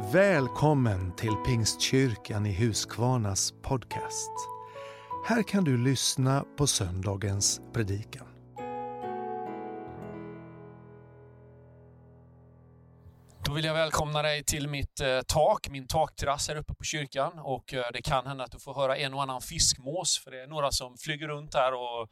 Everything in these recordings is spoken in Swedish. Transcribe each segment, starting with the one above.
Välkommen till Pingstkyrkan i Huskvarnas podcast. Här kan du lyssna på söndagens predikan. Då vill jag välkomna dig till mitt eh, tak, min takterrass här uppe på kyrkan. Och eh, det kan hända att du får höra en och annan fiskmås, för det är några som flyger runt här och,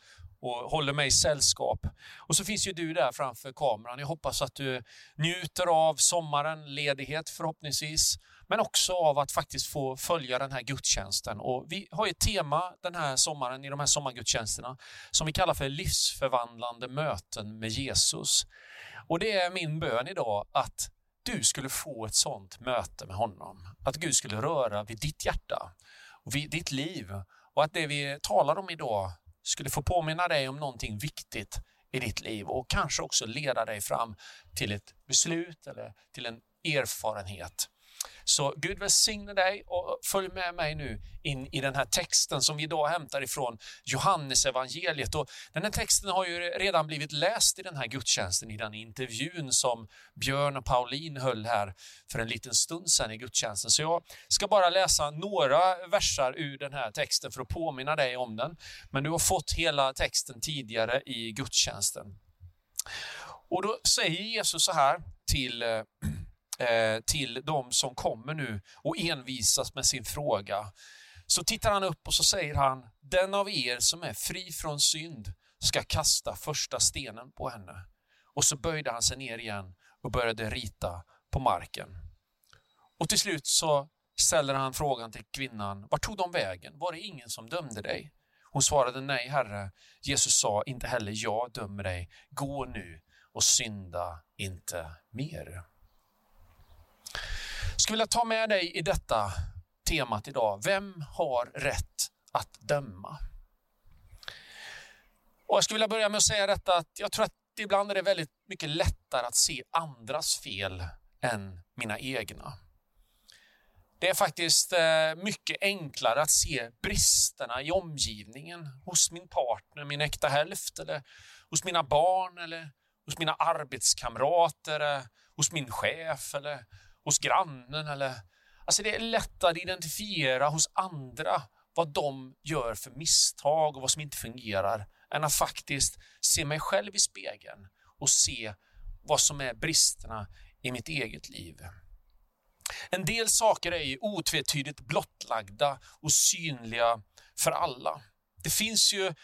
och håller mig sällskap. Och så finns ju du där framför kameran. Jag hoppas att du njuter av sommaren, ledighet förhoppningsvis, men också av att faktiskt få följa den här gudstjänsten. Och vi har ett tema den här sommaren i de här sommargudstjänsterna som vi kallar för livsförvandlande möten med Jesus. Och det är min bön idag att du skulle få ett sånt möte med honom. Att Gud skulle röra vid ditt hjärta och vid ditt liv och att det vi talar om idag skulle få påminna dig om någonting viktigt i ditt liv och kanske också leda dig fram till ett beslut eller till en erfarenhet. Så Gud välsigne dig och följ med mig nu in i den här texten som vi idag hämtar ifrån Johannes evangeliet. Och Den här texten har ju redan blivit läst i den här gudstjänsten, i den intervjun som Björn och Pauline höll här för en liten stund sedan i gudstjänsten. Så jag ska bara läsa några versar ur den här texten för att påminna dig om den. Men du har fått hela texten tidigare i gudstjänsten. Och då säger Jesus så här till eh, Eh, till de som kommer nu och envisas med sin fråga. Så tittar han upp och så säger han, den av er som är fri från synd ska kasta första stenen på henne. Och så böjde han sig ner igen och började rita på marken. Och till slut så ställer han frågan till kvinnan, vart tog de vägen? Var det ingen som dömde dig? Hon svarade, nej herre. Jesus sa, inte heller jag dömer dig. Gå nu och synda inte mer. Jag skulle vilja ta med dig i detta temat idag. Vem har rätt att döma? Och jag skulle vilja börja med att säga detta att jag tror att ibland är det väldigt mycket lättare att se andras fel än mina egna. Det är faktiskt eh, mycket enklare att se bristerna i omgivningen hos min partner, min äkta hälft, eller hos mina barn, eller hos mina arbetskamrater, eller hos min chef eller hos grannen eller... Alltså det är lättare att identifiera hos andra vad de gör för misstag och vad som inte fungerar, än att faktiskt se mig själv i spegeln och se vad som är bristerna i mitt eget liv. En del saker är ju otvetydigt blottlagda och synliga för alla. Det finns ju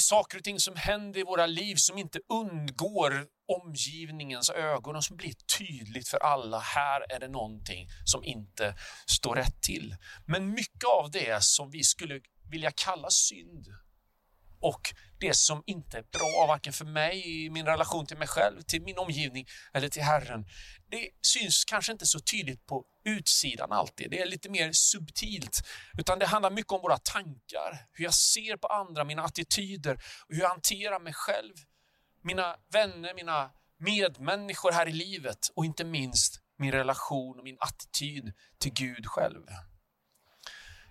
saker och ting som händer i våra liv som inte undgår omgivningens ögon och som blir tydligt för alla. Här är det någonting som inte står rätt till. Men mycket av det som vi skulle vilja kalla synd och det som inte är bra, varken för mig, i min relation till mig själv, till min omgivning eller till Herren. Det syns kanske inte så tydligt på utsidan alltid. Det är lite mer subtilt, utan det handlar mycket om våra tankar, hur jag ser på andra, mina attityder och hur jag hanterar mig själv, mina vänner, mina medmänniskor här i livet och inte minst min relation och min attityd till Gud själv.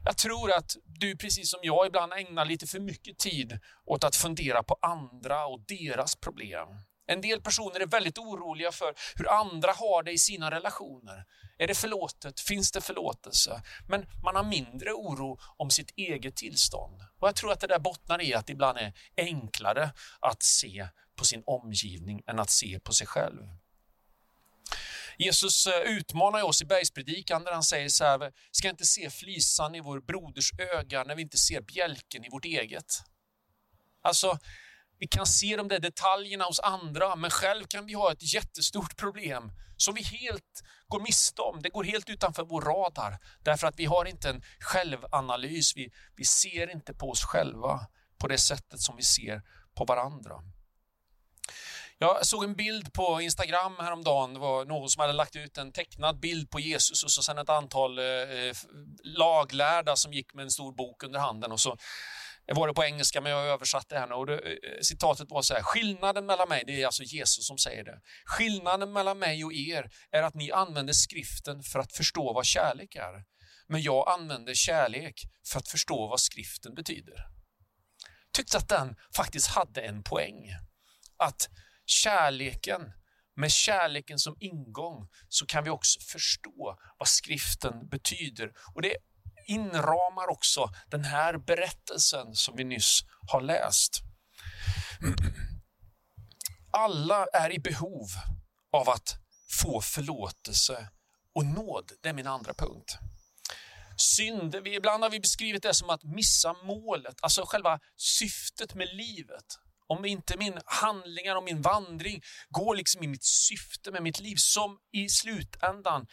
Jag tror att du precis som jag ibland ägnar lite för mycket tid åt att fundera på andra och deras problem. En del personer är väldigt oroliga för hur andra har det i sina relationer. Är det förlåtet? Finns det förlåtelse? Men man har mindre oro om sitt eget tillstånd. Och Jag tror att det där bottnar i att det ibland är enklare att se på sin omgivning än att se på sig själv. Jesus eh, utmanar oss i bergspredikan där han säger så här, ska inte se flisan i vår broders öga när vi inte ser bjälken i vårt eget. Alltså, vi kan se de där detaljerna hos andra, men själv kan vi ha ett jättestort problem som vi helt går miste om. Det går helt utanför vår radar, därför att vi har inte en självanalys. Vi, vi ser inte på oss själva på det sättet som vi ser på varandra. Jag såg en bild på Instagram häromdagen. Det var någon som hade lagt ut en tecknad bild på Jesus och så sen ett antal eh, laglärda som gick med en stor bok under handen. Och så var det på engelska, men jag översatte det här och det, eh, citatet var så här. Skillnaden mellan mig, det är alltså Jesus som säger det. Skillnaden mellan mig och er är att ni använder skriften för att förstå vad kärlek är. Men jag använder kärlek för att förstå vad skriften betyder. Tyckte att den faktiskt hade en poäng. Att kärleken med kärleken som ingång så kan vi också förstå vad skriften betyder. Och det inramar också den här berättelsen som vi nyss har läst. Alla är i behov av att få förlåtelse och nåd. Det är min andra punkt. Synd, ibland har vi beskrivit det som att missa målet, alltså själva syftet med livet. Om inte min handlingar och min vandring går liksom i mitt syfte med mitt liv, som i slutändan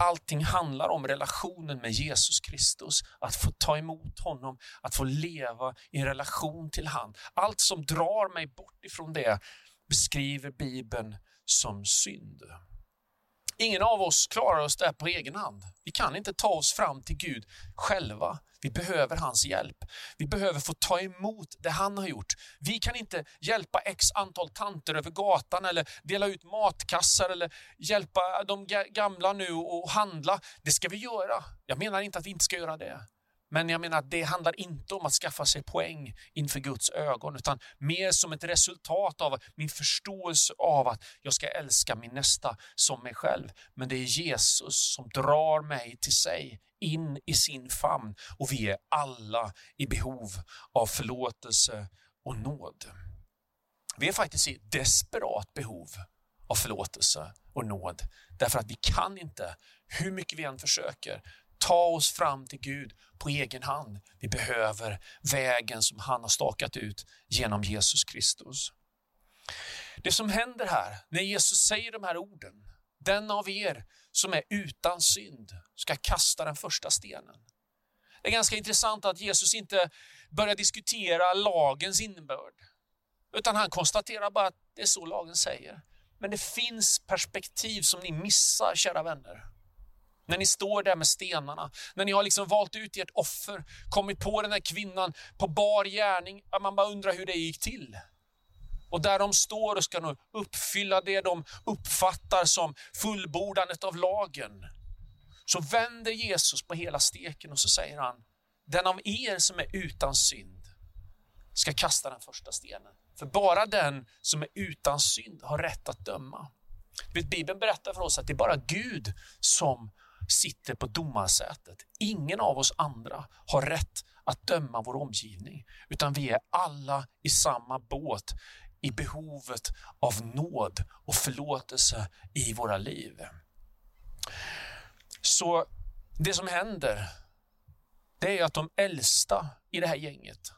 allting handlar om relationen med Jesus Kristus. Att få ta emot honom, att få leva i en relation till han. Allt som drar mig bort ifrån det beskriver Bibeln som synd. Ingen av oss klarar oss där på egen hand. Vi kan inte ta oss fram till Gud själva. Vi behöver hans hjälp. Vi behöver få ta emot det han har gjort. Vi kan inte hjälpa x antal tanter över gatan eller dela ut matkassar eller hjälpa de gamla nu och handla. Det ska vi göra. Jag menar inte att vi inte ska göra det. Men jag menar att det handlar inte om att skaffa sig poäng inför Guds ögon, utan mer som ett resultat av min förståelse av att jag ska älska min nästa som mig själv. Men det är Jesus som drar mig till sig, in i sin famn och vi är alla i behov av förlåtelse och nåd. Vi är faktiskt i desperat behov av förlåtelse och nåd. Därför att vi kan inte, hur mycket vi än försöker, ta oss fram till Gud på egen hand. Vi behöver vägen som han har stakat ut genom Jesus Kristus. Det som händer här, när Jesus säger de här orden, den av er som är utan synd ska kasta den första stenen. Det är ganska intressant att Jesus inte börjar diskutera lagens innebörd, utan han konstaterar bara att det är så lagen säger. Men det finns perspektiv som ni missar, kära vänner. När ni står där med stenarna, när ni har liksom valt ut ert offer, kommit på den här kvinnan på bar gärning, att man bara undrar hur det gick till. Och där de står och ska nu uppfylla det de uppfattar som fullbordandet av lagen. Så vänder Jesus på hela steken och så säger han, den av er som är utan synd ska kasta den första stenen. För bara den som är utan synd har rätt att döma. Bibeln berättar för oss att det är bara Gud som sitter på domarsätet. Ingen av oss andra har rätt att döma vår omgivning, utan vi är alla i samma båt i behovet av nåd och förlåtelse i våra liv. Så det som händer, det är att de äldsta i det här gänget,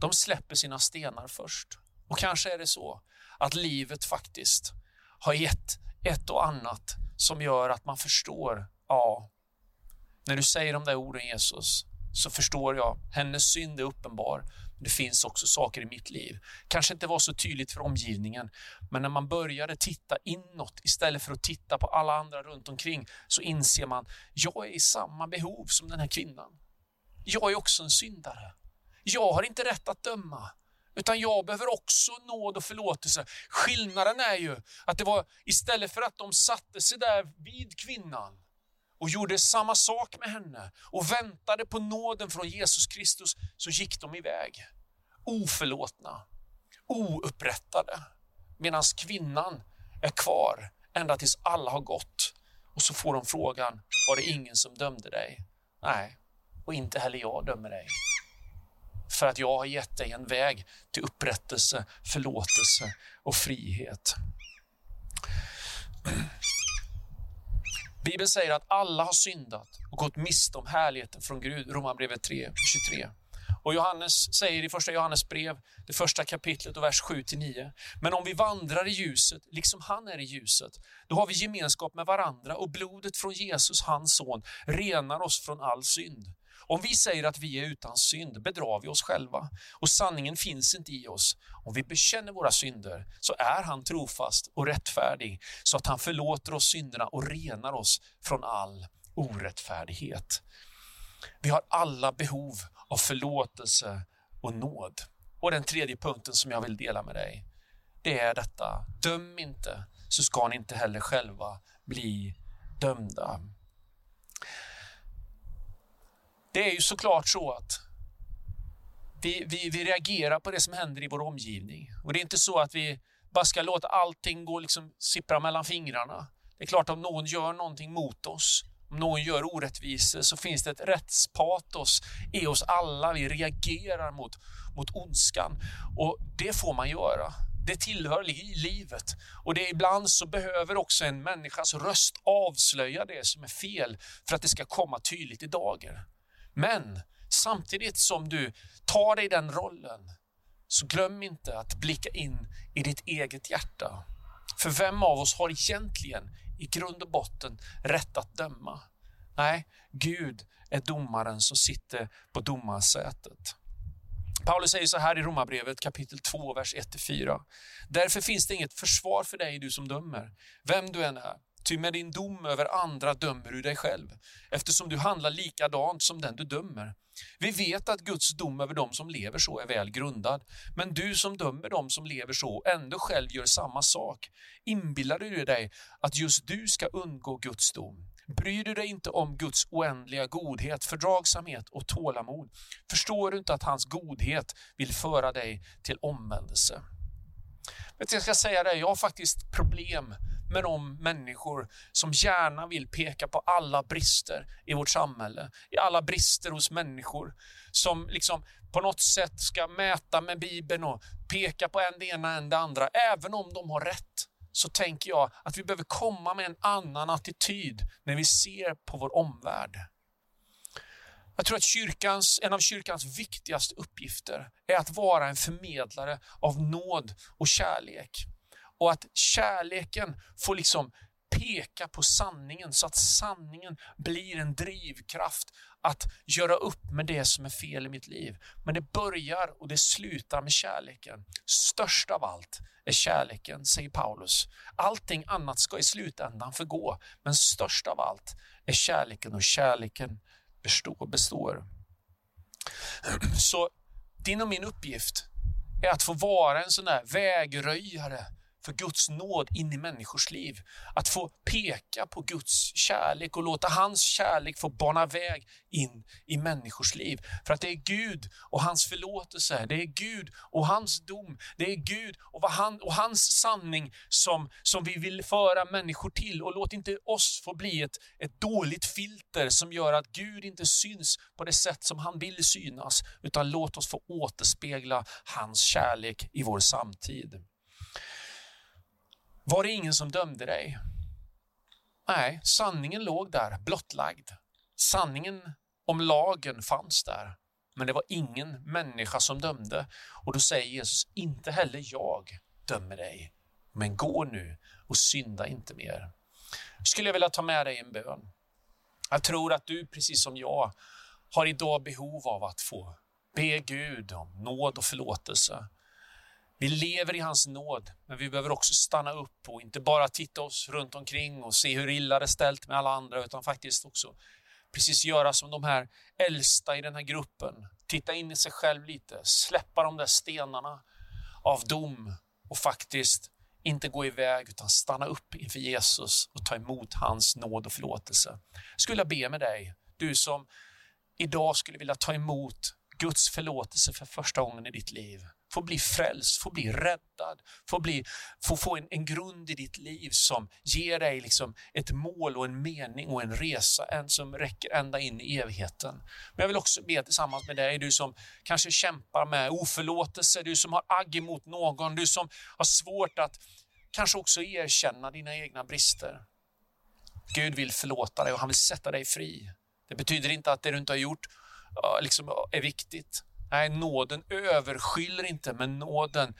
de släpper sina stenar först. Och kanske är det så att livet faktiskt har gett ett och annat som gör att man förstår Ja, när du säger de där orden Jesus, så förstår jag, hennes synd är uppenbar. Men det finns också saker i mitt liv. Kanske inte var så tydligt för omgivningen, men när man började titta inåt istället för att titta på alla andra runt omkring så inser man, jag är i samma behov som den här kvinnan. Jag är också en syndare. Jag har inte rätt att döma, utan jag behöver också nåd och förlåtelse. Skillnaden är ju att det var istället för att de satte sig där vid kvinnan och gjorde samma sak med henne och väntade på nåden från Jesus Kristus så gick de iväg. Oförlåtna, oupprättade. Medan kvinnan är kvar ända tills alla har gått. Och så får de frågan, var det ingen som dömde dig? Nej, och inte heller jag dömer dig. För att jag har gett dig en väg till upprättelse, förlåtelse och frihet. Bibeln säger att alla har syndat och gått miste om härligheten från Gud, Romarbrevet 3, 23. Och Johannes säger i första Johannes brev, det första kapitlet och vers 7-9. Men om vi vandrar i ljuset, liksom han är i ljuset, då har vi gemenskap med varandra och blodet från Jesus, hans son, renar oss från all synd. Om vi säger att vi är utan synd bedrar vi oss själva och sanningen finns inte i oss. Om vi bekänner våra synder så är han trofast och rättfärdig så att han förlåter oss synderna och renar oss från all orättfärdighet. Vi har alla behov av förlåtelse och nåd. Och den tredje punkten som jag vill dela med dig, det är detta. Döm inte, så ska ni inte heller själva bli dömda. Det är ju såklart så att vi, vi, vi reagerar på det som händer i vår omgivning. Och det är inte så att vi bara ska låta allting gå liksom sippra mellan fingrarna. Det är klart om någon gör någonting mot oss, om någon gör orättvisor så finns det ett rättspatos i oss alla. Vi reagerar mot, mot ondskan och det får man göra. Det tillhör livet och det ibland så behöver också en människas röst avslöja det som är fel för att det ska komma tydligt i dagen. Men samtidigt som du tar dig den rollen så glöm inte att blicka in i ditt eget hjärta. För vem av oss har egentligen i grund och botten rätt att döma? Nej, Gud är domaren som sitter på domarsätet. Paulus säger så här i Romarbrevet kapitel 2, vers 1-4. Därför finns det inget försvar för dig, du som dömer, vem du än är. Ty med din dom över andra dömer du dig själv, eftersom du handlar likadant som den du dömer. Vi vet att Guds dom över dem som lever så är väl grundad, men du som dömer dem som lever så ändå själv gör samma sak. Inbillar du dig att just du ska undgå Guds dom? Bryr du dig inte om Guds oändliga godhet, fördragsamhet och tålamod? Förstår du inte att hans godhet vill föra dig till omvändelse? Men jag ska säga dig, jag har faktiskt problem med de människor som gärna vill peka på alla brister i vårt samhälle, i alla brister hos människor, som liksom på något sätt ska mäta med Bibeln och peka på en det ena än det andra, även om de har rätt så tänker jag att vi behöver komma med en annan attityd när vi ser på vår omvärld. Jag tror att kyrkans, en av kyrkans viktigaste uppgifter är att vara en förmedlare av nåd och kärlek. Och att kärleken får liksom peka på sanningen så att sanningen blir en drivkraft att göra upp med det som är fel i mitt liv. Men det börjar och det slutar med kärleken. Störst av allt är kärleken, säger Paulus. Allting annat ska i slutändan förgå, men störst av allt är kärleken och kärleken består. består. Så din och min uppgift är att få vara en sån där vägröjare för Guds nåd in i människors liv. Att få peka på Guds kärlek och låta hans kärlek få bana väg in i människors liv. För att det är Gud och hans förlåtelse, det är Gud och hans dom, det är Gud och, vad han, och hans sanning som, som vi vill föra människor till. Och låt inte oss få bli ett, ett dåligt filter som gör att Gud inte syns på det sätt som han vill synas, utan låt oss få återspegla hans kärlek i vår samtid. Var det ingen som dömde dig? Nej, sanningen låg där, blottlagd. Sanningen om lagen fanns där, men det var ingen människa som dömde. Och då säger Jesus, inte heller jag dömer dig, men gå nu och synda inte mer. Skulle jag vilja ta med dig en bön. Jag tror att du, precis som jag, har idag behov av att få be Gud om nåd och förlåtelse. Vi lever i hans nåd, men vi behöver också stanna upp och inte bara titta oss runt omkring och se hur illa det är ställt med alla andra, utan faktiskt också precis göra som de här äldsta i den här gruppen. Titta in i sig själv lite, släppa de där stenarna av dom och faktiskt inte gå iväg utan stanna upp inför Jesus och ta emot hans nåd och förlåtelse. Jag skulle be med dig, du som idag skulle vilja ta emot Guds förlåtelse för första gången i ditt liv få bli frälst, få bli räddad, få, bli, få få en, en grund i ditt liv som ger dig liksom ett mål och en mening och en resa, en som räcker ända in i evigheten. Men jag vill också be tillsammans med dig, du som kanske kämpar med oförlåtelse, du som har agg emot någon, du som har svårt att kanske också erkänna dina egna brister. Gud vill förlåta dig och han vill sätta dig fri. Det betyder inte att det du inte har gjort liksom är viktigt. Nej, nåden överskyller inte, men nåden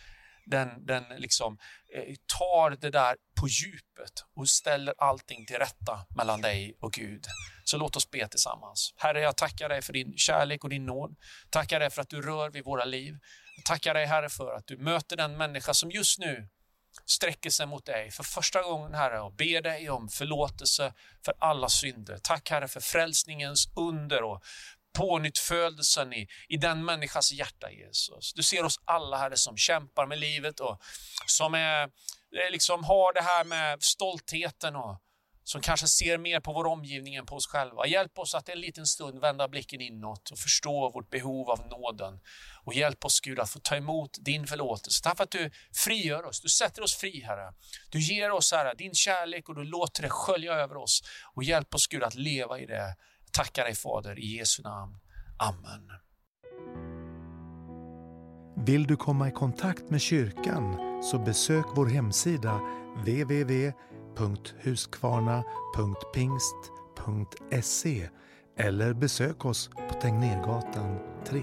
den, den liksom, eh, tar det där på djupet och ställer allting till rätta mellan dig och Gud. Så låt oss be tillsammans. Herre, jag tackar dig för din kärlek och din nåd. Tackar dig för att du rör vid våra liv. Jag tackar dig Herre för att du möter den människa som just nu sträcker sig mot dig för första gången Herre och ber dig om förlåtelse för alla synder. Tack Herre för frälsningens under och pånyttfödelsen i, i den människas hjärta, Jesus. Du ser oss alla, Herre, som kämpar med livet och som är, eh, liksom har det här med stoltheten och som kanske ser mer på vår omgivning än på oss själva. Hjälp oss att en liten stund vända blicken inåt och förstå vårt behov av nåden. Och hjälp oss Gud att få ta emot din förlåtelse. Tack för att du frigör oss, du sätter oss fri Herre. Du ger oss Herre din kärlek och du låter det skölja över oss. Och hjälp oss Gud att leva i det. Tackar dig Fader i Jesu namn. Amen. Vill du komma i kontakt med kyrkan så besök vår hemsida www.huskvarna.pingst.se eller besök oss på Tegnérgatan 3.